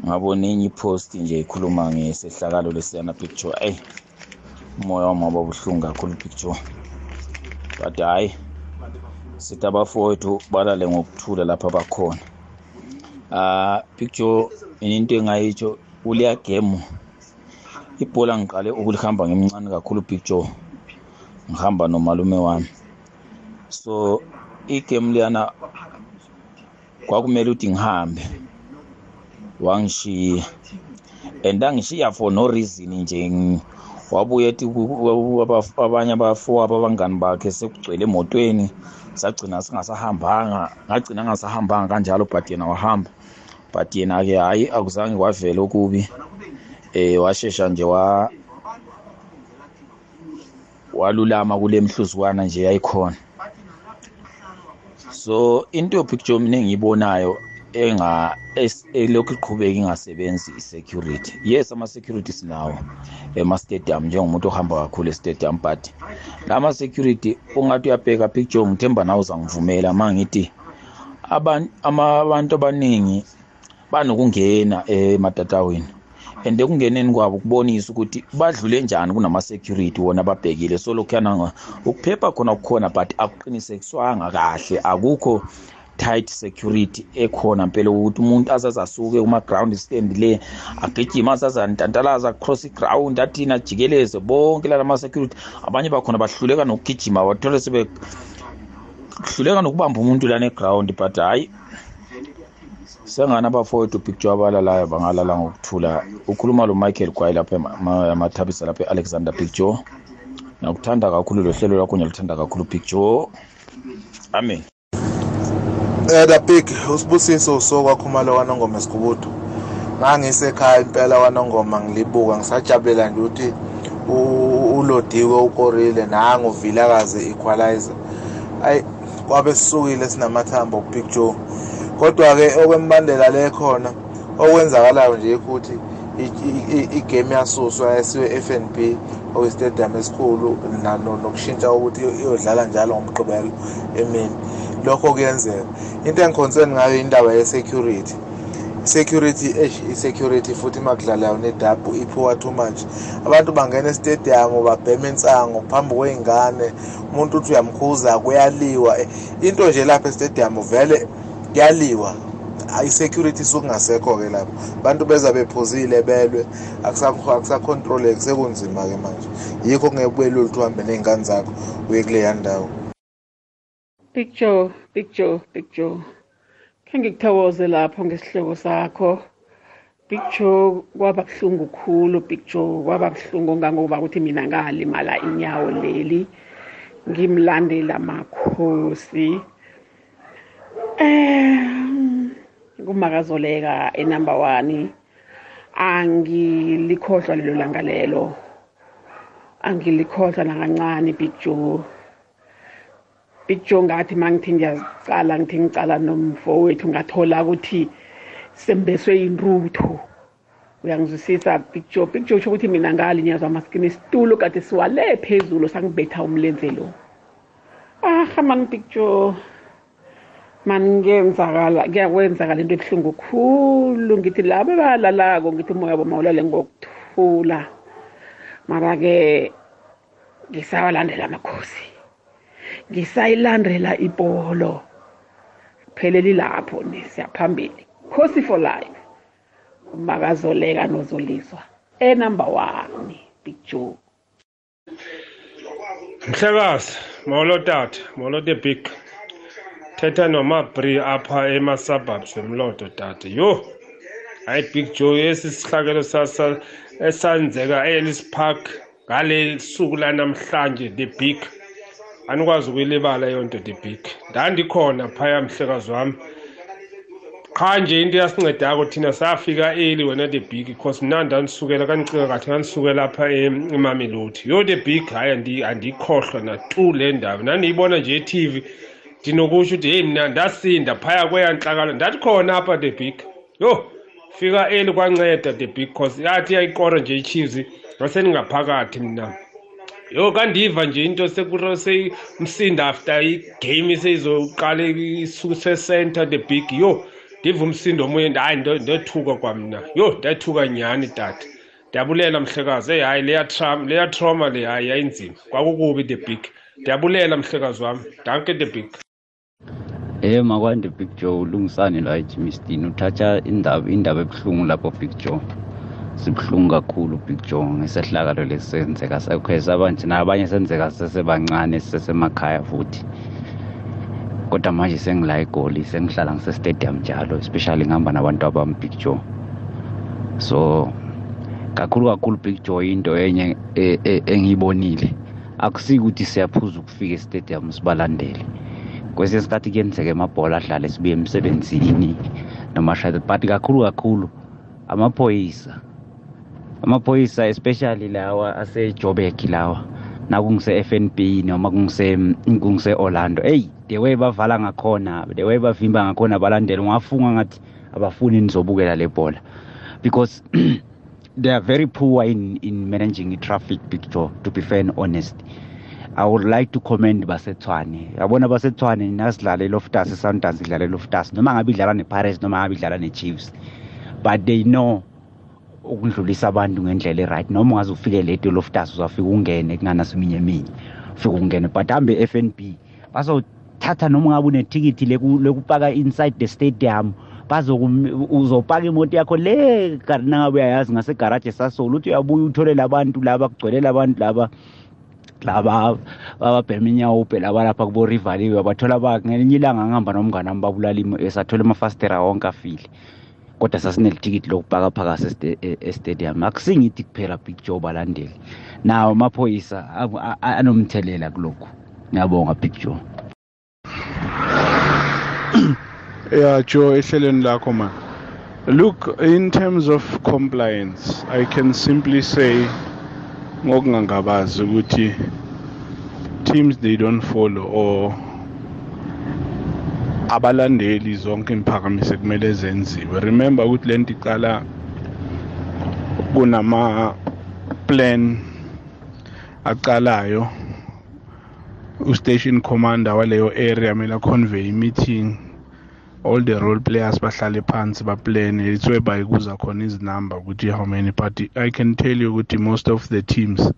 ngabona enye ipost nje ikhuluma ngesehlakalo lesiyana Joe. Hey. Umoya wami waba buhlungu kakhulu Joe. But hayi sithi abafowethu balale ngokuthula lapha bakhona. Big Joe into engayitsho uliya game ibhola ngiqale ukulihamba ngimncane kakhulu Joe ngihamba nomalume wami so igame liyana kwakumele ukuthi ngihambe. Wangishiya. And angishiya for no reason nje wabuye ethi abanye abafowabo abangani bakhe sekugcwele emotweni sagcina singasahambanga ngagcina ngasahambanga kanjalo but yena wahamba. But yena ke hayi akuzange kwavela okubi. Eh washesha nje wa walulama kule mhluzwana nje yayikhona. So into picture mina engiyibonayo enga es- elokhu iqhubeka ingasebenzi i-security. Yes ama-security sinawo ema-stadium njengomuntu ohamba kakhulu e-stadium but lama-security ungathi uyabheka picture ngithemba nawe uzangivumela ma ngithi aban- ama- abantu abaningi banokungena ematatawini. And ekungeneni kwabo kubonisa ukuthi badlule njani kunama-security wona ababhekile so lokhuyana ukuphepha khona kukhona but akuqinisekiswanga kahle. Akukho tight security ekhona mpela ukuthi umuntu azaze asuke kuma-ground stand le agijima azaze antantalaza across i-ground athini ajikeleze bonke la lama-security abanye bakhona bahluleka nokugijima bathole sebehluleka nokubamba umuntu lana eground but hhayi sengani abafowethu picture abalalayo bangalala ngokuthula. Ukhuluma lo michael kwayi lapha amathabisa lapha e-alexander picture. Nakuthanda kakhulu lo hlelo lwakho ngiyaluthanda kakhulu picture. Amen. Eh the big usibusiso sokwakhumalo wanongoma esigubudu ngangisekhaya impela wanongoma ngilibuka ngisajabulela nje ukuthi u- ulodiwe ukorile nangu vilakazi equalizer. Ayi kwabe sisukile sinamathambo big joe kodwa ke okwembandela le khona okwenzakalayo nje ukuthi igame yasuswa yasiwe FNB okuyistadium esikhulu nokushintsha ukuthi iyodlala njalo ngomgqibelo emini. Lokho kuyenzeka. Into engiconcern ngayo indaba ye-security. Security eish i-security futhi makudlalayo nedabu iphuwa too much. Abantu bangena estadium babhema insango phambi kwey'ngane. Umuntu uthi uyamkhuza kuyaliwa. Into nje lapha estadium vele kuyaliwa. I-security sukungasekho-ke lapho. Abantu beza bephuzile belwe. Akusakhontroleki sekunzima-ke manje. Yikho kungeke kubuyele oluthi uhambe ney'ngane zakho uye kuleya ndawo Big Joe, Big Joe, Big Joe. Khe ngikuthokoze lapho ngesihloko sakho. Big Joe kwaba buhlungu khulu Big Joe. Kwaba buhlungu ngangoba ukuthi mina ngalimala inyawo leli. Ngimlandela makhosi. Eh kumakazoleka enumber 1 angilikhohlwa lelo langa lelo. Angilikhohlwa nakancane Big Joe. Big Joe ngathi mangithi ngiyazicala ngithi ngicala nomfowethu ngathola ukuthi sembeswe inrutho uyangizwisisa Big Joe? Big Joe ukuthi mina ngalinyazwa maskini isitulo kade siwale phezulu sangibetha umlenze lo ah man Big Joe. Man kuyenzakala kuyakwenzakala into ebuhlungu khulu. Ngithi labo abalalako ngithi umoya wabo mawulale ngokuthula. Mara-ke ngisawalandela amakhosi. Ngisayilandela ibholo. Pheleli lapho ni siyaphambili. Khosi for life. Makazoleka nozoliswa enumber one big joe. Mhlekazi molo tata molo the big. Thetha nomabri apha ema-suburbs wemlodo tata. Yho! Hayi big joe esi sihlakelo sasa esenzeka e-ellis park ngale suku lanamhlanje the big. Andikwazi ukuyilibala yonto the big. Ndandikhona phaya mhlekazi wami. Qha nje into yasincedayo thina safika early wena the big because mna ndandisukela kandicinga kathi ndandisukela apha em- emamelodi. Yo the big hayi andi- andiyikhohlwa natu le ndaba. Ndandiyibona nje etv ndinokutsho ukuthi heyi mna ndasinda phaya kweyantlakalo ndathi khona apha the big yho fika early kwanceda the big cause yathi yayikora nje ichiefs ngasendingaphakathi mna yho kandiva nje into semsinda after igame seyizoqala isecenter the big yho ndiva umsindo omunye hayi ndo- ndothuka kwamna. Yho ndathuka nyhani tata ndiyabulela mhlekazi eyi hayi leya tram leya trauma le hayi yayinzima. Kwakukubi the big. Ndiyabulela mhlekazi wami danke the big. Eh makwande Big Joe ulungisani la eJimistini uthatha indaba indaba ebuhlungu lapho Big Joe. Sibuhlungu kakhulu Big Joe ngesehlakalo lesenzeka sakhweza abanje nabanye senzeka sesebancane sisemakhaya futhi. Kodwa manje sengila igoli sengihlala ngise stadium njalo especially ngihamba nabantu abami Big Joe. So kakhulu kakhulu Big Joe into enye e- e- engiyibonile. Akusiki ukuthi siyaphuza ukufika estadium sibalandele. Kwesinye isikhathi kuyenzeka amabhola adlale sibuye emsebenzini noma shade but kakhulu kakhulu amaphoyisa amaphoyisa especially lawa asejobek lawa nakungise FNB noma kungise kungise Orlando hey the way bavala ngakhona the way bavimba ngakhona balandela ungafunga ngathi abafuni nizobukela le bhola because they are very poor in in managing traffic picture to be fair and honest. I would like to commend baseTshwane yabona baseTshwane nasidlale Loftus Sundowns idlale Loftus noma ngabe idlala nePirates noma ngabe idlala neChiefs. But they know ukudlulisa abantu ngendlela eright. Noma ungaze ufike late Loftus uzafika ungene kunganaseminye eminye. Ufika ungene but hambe FNB bazothatha noma ngabe unethikithi lekupaka inside the stadium uzopaka imoto yakho le nangabe uyayazi ngasegaraji esasolo uthi uyabuya uthole labantu laba kugcwelela abantu laba. Laba bababhema inyawo ubhela balapha kubo rivaliwe bathola ba ngelinye ilanga ngihamba nomngane wami babulala esathola amafastera wonke afile. Kodwa sasinelithikiti lokupaka phakasi estadium. Akusingithi kuphela big joe balandeli. Nawo amaphoyisa anomthelela kulokhu. Ngiyabonga big joe. Yeah joe ehlelweni lakho man look in terms of compliance i can simply say ngokungangabazi ukuthi teams they don't follow or abalandeli zonke imphakamiso kumele zenziwe. Remember ukuthi lento iqala kunama plan aqalayo ustation commander waleyo area kumele convey meeting all the role players bahlale phansi baplan it's whereby kuza khona izinumber ukuthi how many but i can tell you ukuthi most of the teams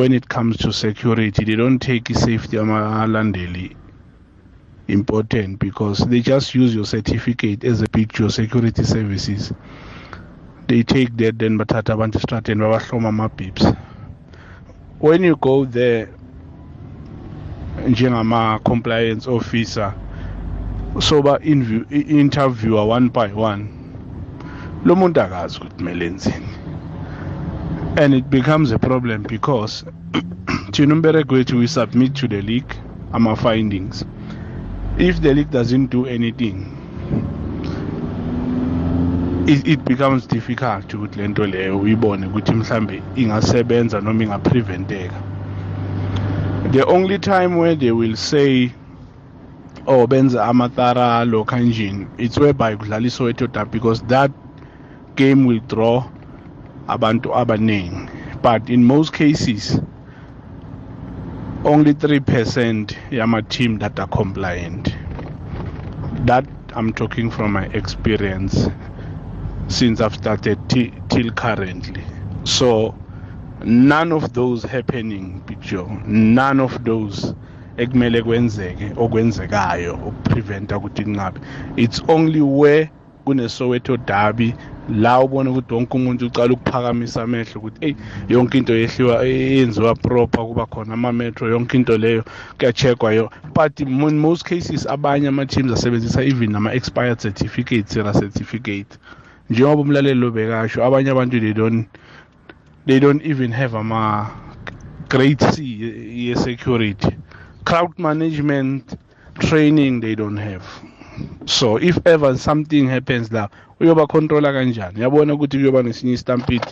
when it comes to security they don't take safety amalandeli important because they just use your certificate as a picture security services. They take that then bathatha abantu estrateni babahloma ama-bips when you go there njengama-compliance officer so ba-interviewer one by one lo muntu akazi ukuthi kumele enzeni. And it becomes a problem because thina umberego wethu we submit to the league ama-findings if the league doesn't do anything it, it becomes difficult ukuthi lento leyo uyibone ukuthi mhlambe ingasebenza noma ingapreventeka. The only time where they will say oh benza amataralo kanjini it's whereby kudlala isoweto derby because that game will draw abantu abaningi but in most cases only 3% yama team that are compliant. That i'm talking from my experience since i've started till currently. So none of those happening picture none of those ekumele kwenzeke okwenzekayo ukupreventa ukuthi kungabi it's only where kunesoweto derby la ubona ukuthi wonke umuntu ucala ukuphakamisa amehlo ukuthi eyi yonke into yehliwa yenziwa proper kuba khona ama-metro yonke into leyo kuya-checkwa yo. But in most cases abanye ama-teams asebenzisa even nama-expired certificate sera certificate. Njengoba umlaleli lobekasho abanye abantu they don't they don't even have ama grade c ye-security crowd management training they don't have. So if ever something happens la uyoba controller kanjani? Yabona ukuthi kuyoba nesinye istampede.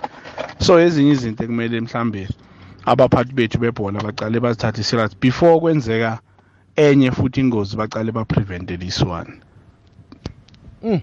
So ezinye izinto ekumele mhlambe abaphathi bethu bebhola bacale bazithathe serious before kwenzeka enye futhi ingozi bacale baprevente this one. Mm.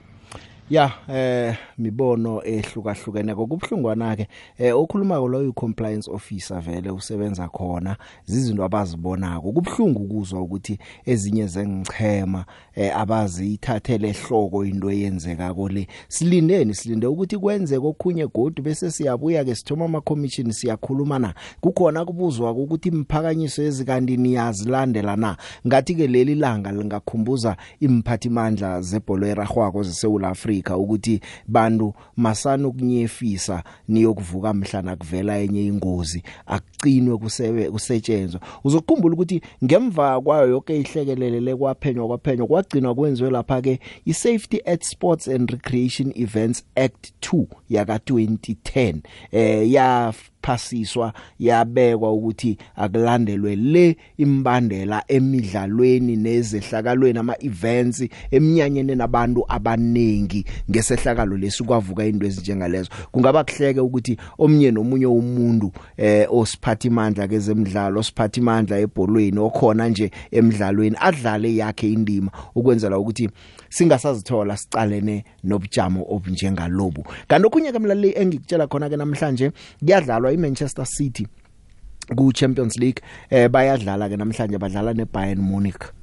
Ya eh mibono ehlukahlukene kokubhlungwana ke eh okhuluma lo u compliance officer vele usebenza khona izinto abazibonako. Kubhlungu ukuzwa ukuthi ezinye zengichema eh abazithathele ehloko into eyenzeka kole silindeni silinde ukuthi kwenzeke okhunye godu bese siyabuya ke sithoma ama commission siyakhuluma na? Kukhona kubuzwa ukuthi imphakanyiso ezikandi niyazilandela na? Ngathi ke leli langa lingakhumbuza imphathimandla zebholo eragwako zeSouth Africa Africa ukuthi bantu masana ukunyefisa niyokuvuka mhlana kuvela enye ingozi akucinwe kusebe kusetshenzwa. Uzokukhumbula ukuthi ngemva kwayo yonke ihlekelele kwaphenywa kwaphenywa kwagcinwa kwenziwe lapha ke i Safety at Sports and Recreation Events Act 2 yaka 2010 eh ya yaphasiswa yabekwa ukuthi akulandelwe le imbandela emidlalweni nezehlakalweni ama events eminyanyeni nabantu abanengi ngesehlakalo lesikwavuka into ezinjengalezo. Kungaba kuhleke ukuthi omnye nomunye umuntu eh osiphathimandla kezemidlalo osiphathimandla ebholweni okhona nje emidlalweni adlale yakhe indima ukwenzela ukuthi singasazithola sicalene nobujamo obunjengalobu. Kanti okunye kamlaleli engikutshela khona ke namhlanje kuyadlalwa iManchester City ku Champions League eh bayadlala ke namhlanje badlala neBayern Munich.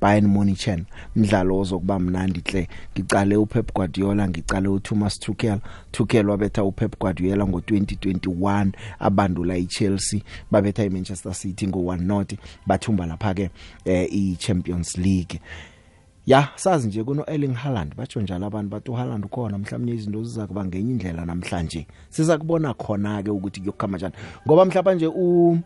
Bayern Munich mdlalo ozokuba mnandi hle ngicale uPep Guardiola ngicale uThomas Tuchel. Tuchel wabetha uPep Guardiola ngo2021 abandula iChelsea babetha iManchester City ngo1-0 bathumba lapha ke eh iChampions League. Ya sazi nje kuno Erling Haaland batsho njalo abantu bathi uHaaland ukhona mhlawumnye izinto zizakuba ngenye indlela namhlanje. Siza kubona khona ke ukuthi kuyokhama kanjani ngoba mhlawumbe nje u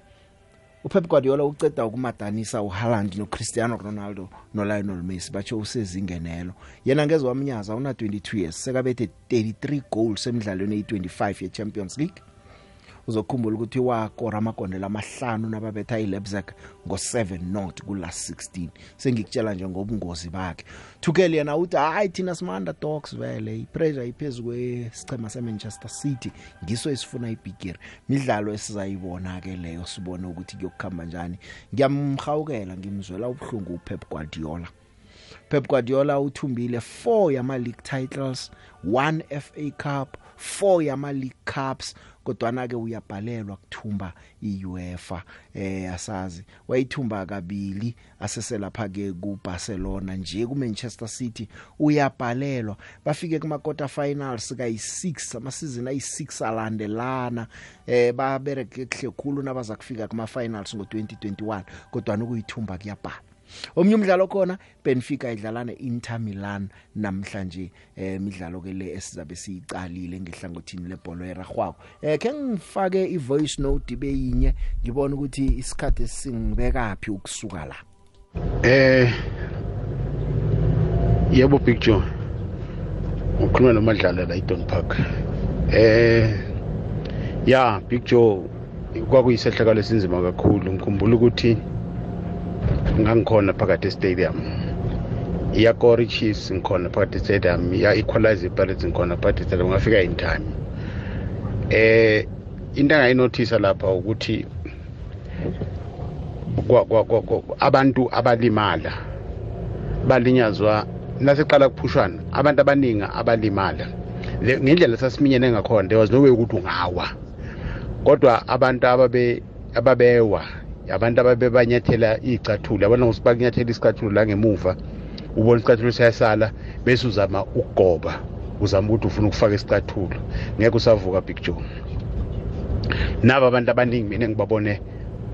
uPep Guardiola uceda ukumadanisa uHaaland noCristiano Ronaldo noLionel Messi batsho usezingenelo yena ngezwe wamnyaza una 22 years sekabethe 33 goals emidlalweni ye25 yeChampions League. Uzokhumbula ukuthi wakora amagondela amahlanu nababetha iLeipzig ngo7 not ku last 16 sengikutshela nje ngobungozi bakhe. Tuchel yena uthi hayi thina sima underdogs vele ipressure iphezulu kwesichema seManchester City. Ngiso esifuna ibigiri. Midlalo esizayibona ke leyo sibone ukuthi kuyokukhamba kanjani ngiyamhawukela ngimzwela ubhlungu uPep Guardiola. Pep Guardiola uthumbile 4 yama league titles 1 FA Cup 4 yama league cups kodwana ke uyabhalelwa kuthumba iUEFA eh asazi. Wayithumba kabili asese lapha ke kuBarcelona nje kuManchester City. Uyabhalelwa bafike kuma quarter finals kayi6 ama season ayi6 alandelana. Eh babereke kuhle khulu nabaza kufika kuma finals ngo2021 kodwana ukuyithumba kuyabhala Omnye umdlalo khona Benfica idlala neInter Milan namhlanje eh imidlalo ke le esizabe siyicalile ngehlangothini lebhola eragwako. Eh ke ngifake ivoice note ibe yinye ngibona ukuthi isikhathi singibekapi ukusuka la. Eh Yebo Big Joe. Ukhuluma nomadlala la eDon Park. Eh ya Big Joe kwakuyisehlakalo esinzima kakhulu ngikhumbula ukuthi ngangikhona phakathi estadium. Iyakora ichiefs ngikhona phakathi estadium iya-equalize ipirates ngikhona phakathi estadium ngafika in time eh into engayinothisa lapha ukuthi abantu abalimala balinyazwa naseqala kuphushwana abantu abaningi abalimala. Ngendlela sasiminyene ngakhona there was no way ukuthi ungawa. Kodwa abantu ababe ababewa abantu ababebanyathela icathulo yabona ukuthi bakunyathela isicathulo la ngemuva ubona isicathulo siyasala bese uzama ukugoba uzama ukuthi ufuna ukufaka isicathulo. Ngeke usavuka big joe. Nabo abantu abaningi mina ngibabone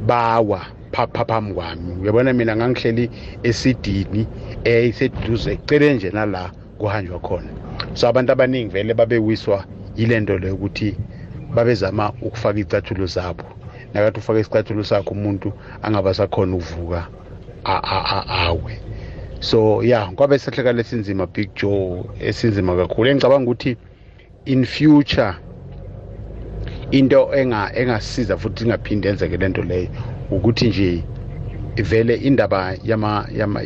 bawa phambi kwami. Uyabona mina ngangihleli esidini eh iseduze ecele nje nala kuhanjwa khona. So abantu abaningi vele babewiswa yilento leyo ukuthi babezama ukufaka icathulo zabo. Nakathi ufake isicathulo sakho umuntu angaba sakhona ukuvuka awe. So ya kwabe sehlakala esinzima big joe esinzima kakhulu. Engicabanga ukuthi in future into enga engasiza futhi ingaphinde yenzeke lento leyo ukuthi nje vele indaba yama yama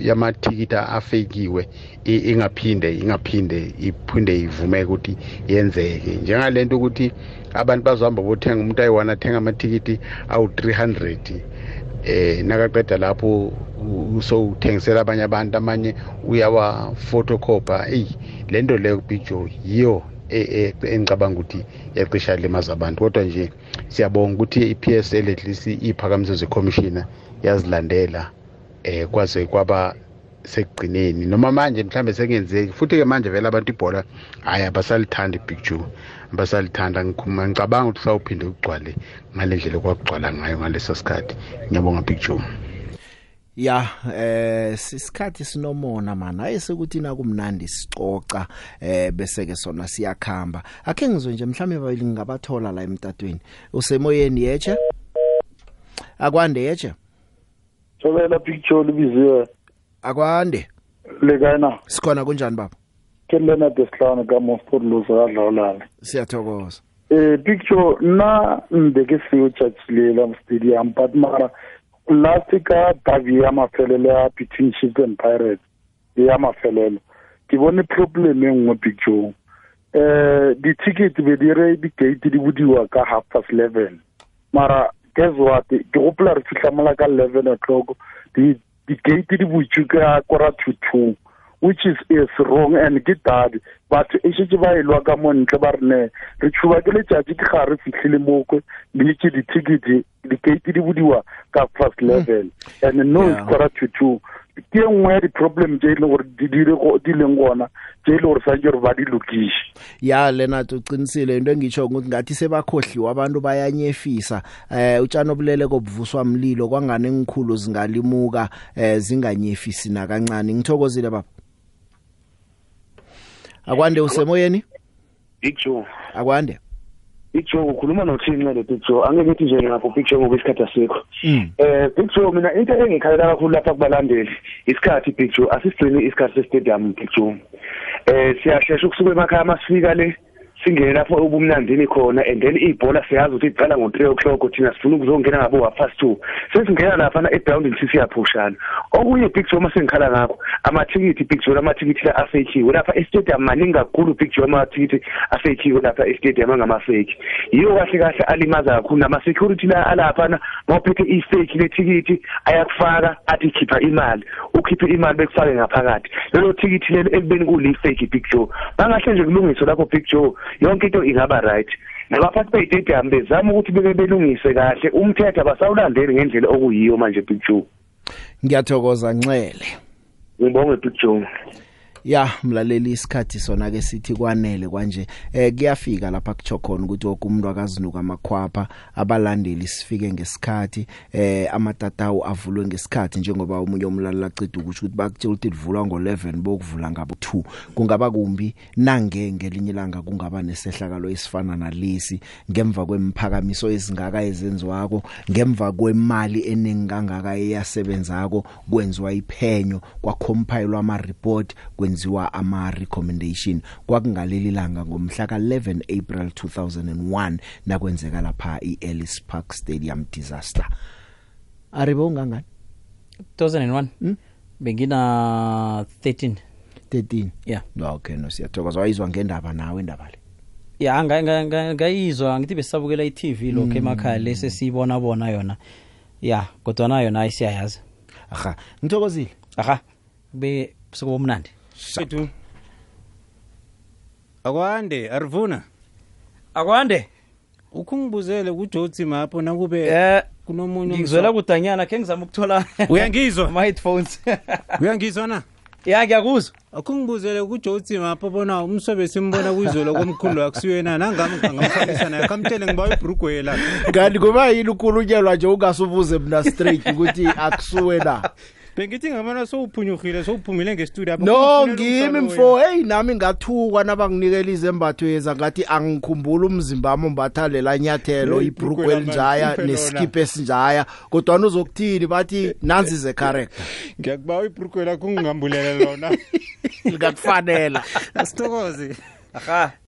yamathikita afekiwe ingaphinde ingaphinde iphinde ivumeke ukuthi yenzeke. Njengalento ukuthi abantu bazohamba bothenga umuntu ayi-one athenga amathikiti awu-300 eh nakaqeda lapho usowuthengisela abanye abantu amanye uyawa-photocopha eyi le nto leyo big joe yiyo engicabanga ukuthi yacisha limaza abantu. Kodwa nje siyabonga ukuthi i-PSL at least iphakamiso zekhomishina yazilandela eh kwaze kwaba sekugcineni. Noma manje mhlambe sekenzeki futhi ke manje vele abantu ibhola hayi abasalithanda ibig joe abasalithanda ngikhuluma ngicabanga ukuthi sawuphinde ugcwale ngale ndlela kwakugcwala ngayo ngaleso sikhathi. Ngiyabonga big joe. Ya eh sisikhathi sinomona mana ayesekuthi na kumnandi sicoca eh bese ke sona siyakhamba. Akhe ngizwe nje mhlawumbe babili ngabathola la emtatweni. Usemoyeni yeche akwande yeche Thobela picture libiziwe. Akwande. Lekana. Sikhona kunjani baba? Ke lena desihlanu ka Mosford Lusa kadlawulana siyathokoza. Eh picture na mbeke siyo chachilela stadium but mara last ka derby ya mafelelo ya between chiefs and pirates ya mafelelo ke bone problem e nngwe picture eh di-ticket be di re di-gate di bodiwa ka half past eleven. Mara guess what? Ke gopola re fitlha mola ka eleven o'clock. Di-gate di butswe ka kora to two. Which is is wrong and ke dadi batho e šetse ba elwa ka mo ntle ba re ne re tšhuba ke letšatši ke ga re fitlhile mokwe le ke di-ticket di-gate di bodiwa ka past level. And no Yeah. it's quarter to two. Ke e nngwe ya di-problem tse e leng gore di dire go- di leng gona tse e le gore sa ke gore ba di lokiše. Ya lena uqinisile. Into engitsho ukuthi ngathi sebakhohliwa abantu bayanyefisa. Eh utshano bulele kobuvuswa mlilo kwangane engikhulu zingalimuka eh zinganyefisi nakancane? Ngithokozile baba. Akwande usemoyeni? Big Joe akwande. Big Joe ukhuluma nothini le Big Joe angeke ngithi nje ngapho Big Joe ngoba isikhathi asikho. Mm. eh Big Joe mina into engikhalela kakhulu lapha kubalandeli isikhathi Big Joe asisigcini isikhathi se-stadium Big Joe eh siyashesha ukusuka emakhaya masifika le singene lapho ubumnandini khona and then ibhola siyazi ukuthi iqala ngo-3 o'clock thina sifuna ukuzongena ngabo half-past two. Sesingena laphana egrawundini sisiyaphushana okunye Big Joe masengikhala ngakho amathikithi Big Joe amathikithi la afekiwe lapha e-stadium maningi kakhulu Big Joe amathikithi afekiwe lapha e-stadium angamafeki yiwo kahle kahle alimaza kakhulu nama-security la alaphana mawuphethe i-fake lethikithi ayakufaka athi khipha imali. Ukhiphe imali bekufake ngaphakathi. Lelo thikithi lelo ekubeni kuli-fake Big Joe. Bangahle nje kulungiswe lapho Big Joe yonke into ingaba right. Nabaphathi bey'tedium bezama ukuthi beke belungise kahle. Umthetho abasawulandeli ngendlela okuyiyo manje Big Joe ngiyathokoza nxele ngibonge Big Joe ya mlaleli isikhathi sona ke sithi kwanele kwanje. Eh kuyafika lapha kutsho khona ukuthi wonke umuntu akazinuka amakhwapha abalandeli sifike ngesikhathi. Eh amatatawu avulwe ngesikhathi njengoba umunye umlaleli acida ukuthi bakutshela ukuthi livulwa ngo11 bokuvula ngabo 2 kungaba kumbi? Nange ngelinye ilanga kungaba nesehlakalo esifana nalesi. Ngemva kwemphakamiso ezingaka ezenziwako ngemva kwemali eningi kangaka eyasebenzako kwenziwa iphenyo kwacompile ama report kwenziwa ama recommendation kwakungaleli langa ngomhla ka11 April 2001 nakwenzeka lapha iEllis Park Stadium disaster. Aribo ngangani 2001 hmm? bengina 13 13 yeah. Okay no siyathokoza. Wayizwa ngendaba nawe indaba le? Ya nga- nga- nga- ngayizwa ngithi besabukela i-tv lokho Mm. emakhaya lese siyibona bona yona. Ya kodwa yona ayisiyayazi. Aha ngithokozile. Aha be sekubomnandi sethu akwande arivuna akwande. Ukhungibuzele kujotsi mapho nakube eh kunomunye ngizwela kudanyana khe ngizama ukuthola Uyangizwa? ama-headphones. Uyangizwa na? Ya ngiyakuzwa. Akhungibuzele kujotsi mapho bona umsobe simbona kuyizolo komkhulu akusiyena nangami ngamfakisa naye kamtshele ngiba ibhrugwe la. Kanti kuba yini ukulunyelwa nje ungasubuze mina straight ukuthi akusuwe na bengithi ngamana sowuphunyukhile sowuphumile ngestudio apha. No Kufuneka ngimi umsalo mfo. hey nami ngathukwa nabanginikela izembatho yeza ngathi angikhumbula umzimba wami umbatha lela nyathelo Hey, ibhrukwe ibhrukhwe elinjaya lama- neskipe esinjaya. Kodwa uzokuthini bathi nanzi ze character ngiyakuba ibhrugwe lakho ungingambulele lona. Likakufanela. Asithokoze. Aha.